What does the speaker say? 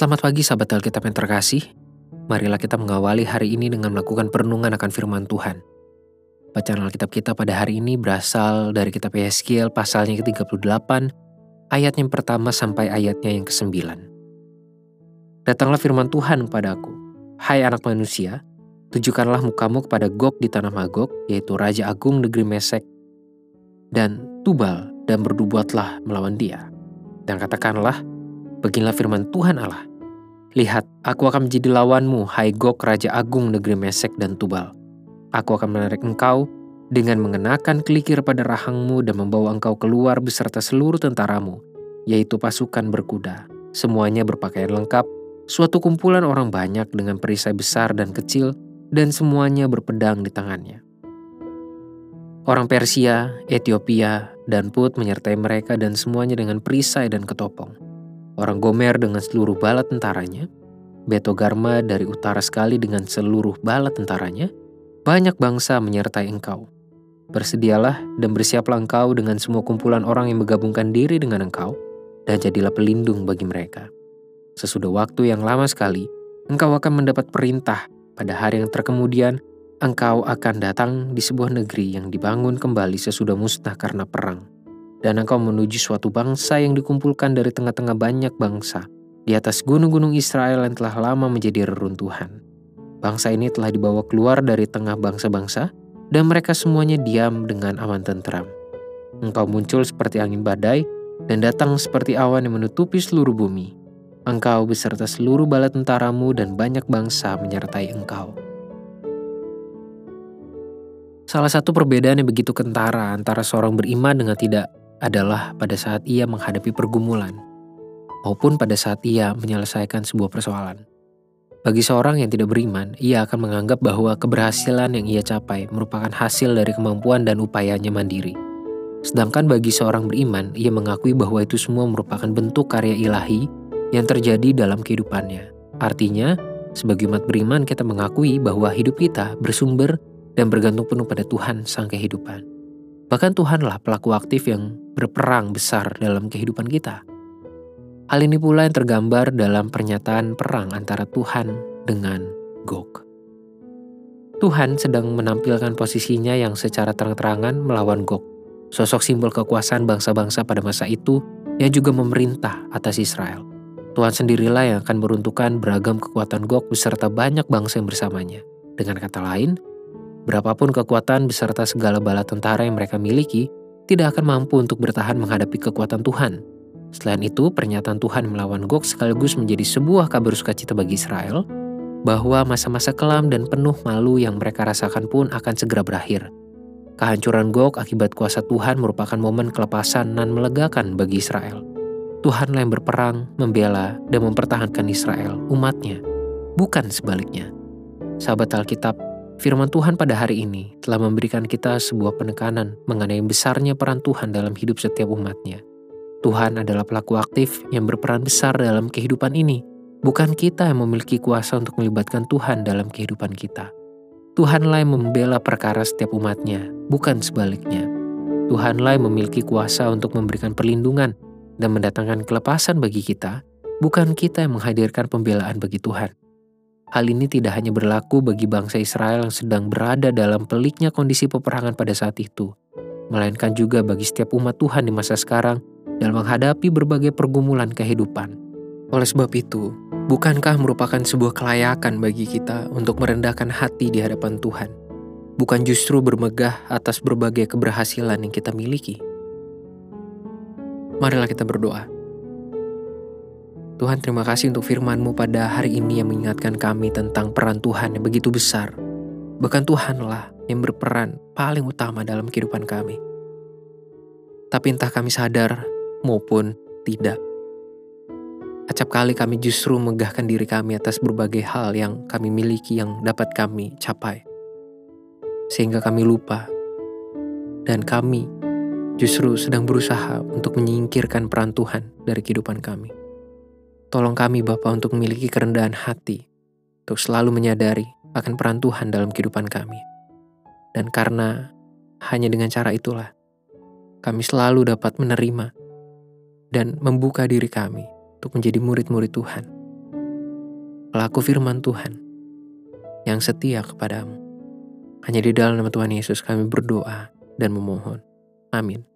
Selamat pagi sahabat Alkitab yang terkasih. Marilah kita mengawali hari ini dengan melakukan perenungan akan firman Tuhan. Bacaan Alkitab kita pada hari ini berasal dari kitab Yeskiel pasalnya ke-38, ayat yang pertama sampai ayatnya yang ke-9. Datanglah firman Tuhan padaku, Hai anak manusia, tunjukkanlah mukamu kepada Gog di tanah Magog, yaitu Raja Agung negeri Mesek, dan Tubal, dan berdubuatlah melawan dia. Dan katakanlah, Beginilah firman Tuhan Allah. Lihat, aku akan menjadi lawanmu, hai Gog, Raja Agung negeri Mesek dan Tubal. Aku akan menarik engkau dengan mengenakan kelikir pada rahangmu dan membawa engkau keluar beserta seluruh tentaramu, yaitu pasukan berkuda. Semuanya berpakaian lengkap, suatu kumpulan orang banyak dengan perisai besar dan kecil, dan semuanya berpedang di tangannya. Orang Persia, Ethiopia, dan Put menyertai mereka dan semuanya dengan perisai dan ketopong orang Gomer dengan seluruh bala tentaranya, Betogarma dari utara sekali dengan seluruh bala tentaranya, banyak bangsa menyertai engkau. Bersedialah dan bersiaplah engkau dengan semua kumpulan orang yang menggabungkan diri dengan engkau, dan jadilah pelindung bagi mereka. Sesudah waktu yang lama sekali, engkau akan mendapat perintah pada hari yang terkemudian, engkau akan datang di sebuah negeri yang dibangun kembali sesudah musnah karena perang dan engkau menuju suatu bangsa yang dikumpulkan dari tengah-tengah banyak bangsa di atas gunung-gunung Israel yang telah lama menjadi reruntuhan. Bangsa ini telah dibawa keluar dari tengah bangsa-bangsa, dan mereka semuanya diam dengan aman tentram. Engkau muncul seperti angin badai, dan datang seperti awan yang menutupi seluruh bumi. Engkau beserta seluruh bala tentaramu dan banyak bangsa menyertai engkau. Salah satu perbedaan yang begitu kentara antara seorang beriman dengan tidak adalah pada saat ia menghadapi pergumulan, maupun pada saat ia menyelesaikan sebuah persoalan. Bagi seorang yang tidak beriman, ia akan menganggap bahwa keberhasilan yang ia capai merupakan hasil dari kemampuan dan upayanya mandiri. Sedangkan bagi seorang beriman, ia mengakui bahwa itu semua merupakan bentuk karya ilahi yang terjadi dalam kehidupannya. Artinya, sebagai umat beriman kita mengakui bahwa hidup kita bersumber dan bergantung penuh pada Tuhan sang kehidupan. Bahkan Tuhanlah pelaku aktif yang berperang besar dalam kehidupan kita. Hal ini pula yang tergambar dalam pernyataan perang antara Tuhan dengan Gog. Tuhan sedang menampilkan posisinya yang secara terang-terangan melawan Gog, sosok simbol kekuasaan bangsa-bangsa pada masa itu yang juga memerintah atas Israel. Tuhan sendirilah yang akan meruntuhkan beragam kekuatan Gog beserta banyak bangsa yang bersamanya. Dengan kata lain, Berapapun kekuatan beserta segala bala tentara yang mereka miliki, tidak akan mampu untuk bertahan menghadapi kekuatan Tuhan. Selain itu, pernyataan Tuhan melawan Gog sekaligus menjadi sebuah kabar sukacita bagi Israel, bahwa masa-masa kelam dan penuh malu yang mereka rasakan pun akan segera berakhir. Kehancuran Gog akibat kuasa Tuhan merupakan momen kelepasan dan melegakan bagi Israel. Tuhanlah yang berperang, membela, dan mempertahankan Israel, umatnya, bukan sebaliknya. Sahabat Alkitab, Firman Tuhan pada hari ini telah memberikan kita sebuah penekanan mengenai besarnya peran Tuhan dalam hidup setiap umatnya. Tuhan adalah pelaku aktif yang berperan besar dalam kehidupan ini, bukan kita yang memiliki kuasa untuk melibatkan Tuhan dalam kehidupan kita. Tuhanlah yang membela perkara setiap umatnya, bukan sebaliknya. Tuhanlah yang memiliki kuasa untuk memberikan perlindungan dan mendatangkan kelepasan bagi kita, bukan kita yang menghadirkan pembelaan bagi Tuhan. Hal ini tidak hanya berlaku bagi bangsa Israel yang sedang berada dalam peliknya kondisi peperangan pada saat itu, melainkan juga bagi setiap umat Tuhan di masa sekarang dalam menghadapi berbagai pergumulan kehidupan. Oleh sebab itu, bukankah merupakan sebuah kelayakan bagi kita untuk merendahkan hati di hadapan Tuhan? Bukan justru bermegah atas berbagai keberhasilan yang kita miliki. Marilah kita berdoa. Tuhan terima kasih untuk firman-Mu pada hari ini yang mengingatkan kami tentang peran Tuhan yang begitu besar. Bahkan Tuhanlah yang berperan paling utama dalam kehidupan kami. Tapi entah kami sadar maupun tidak. Acap kali kami justru megahkan diri kami atas berbagai hal yang kami miliki yang dapat kami capai. Sehingga kami lupa. Dan kami justru sedang berusaha untuk menyingkirkan peran Tuhan dari kehidupan kami. Tolong kami Bapa untuk memiliki kerendahan hati, untuk selalu menyadari akan peran Tuhan dalam kehidupan kami. Dan karena hanya dengan cara itulah, kami selalu dapat menerima dan membuka diri kami untuk menjadi murid-murid Tuhan pelaku firman Tuhan, yang setia kepadamu. Hanya di dalam nama Tuhan Yesus kami berdoa dan memohon. Amin.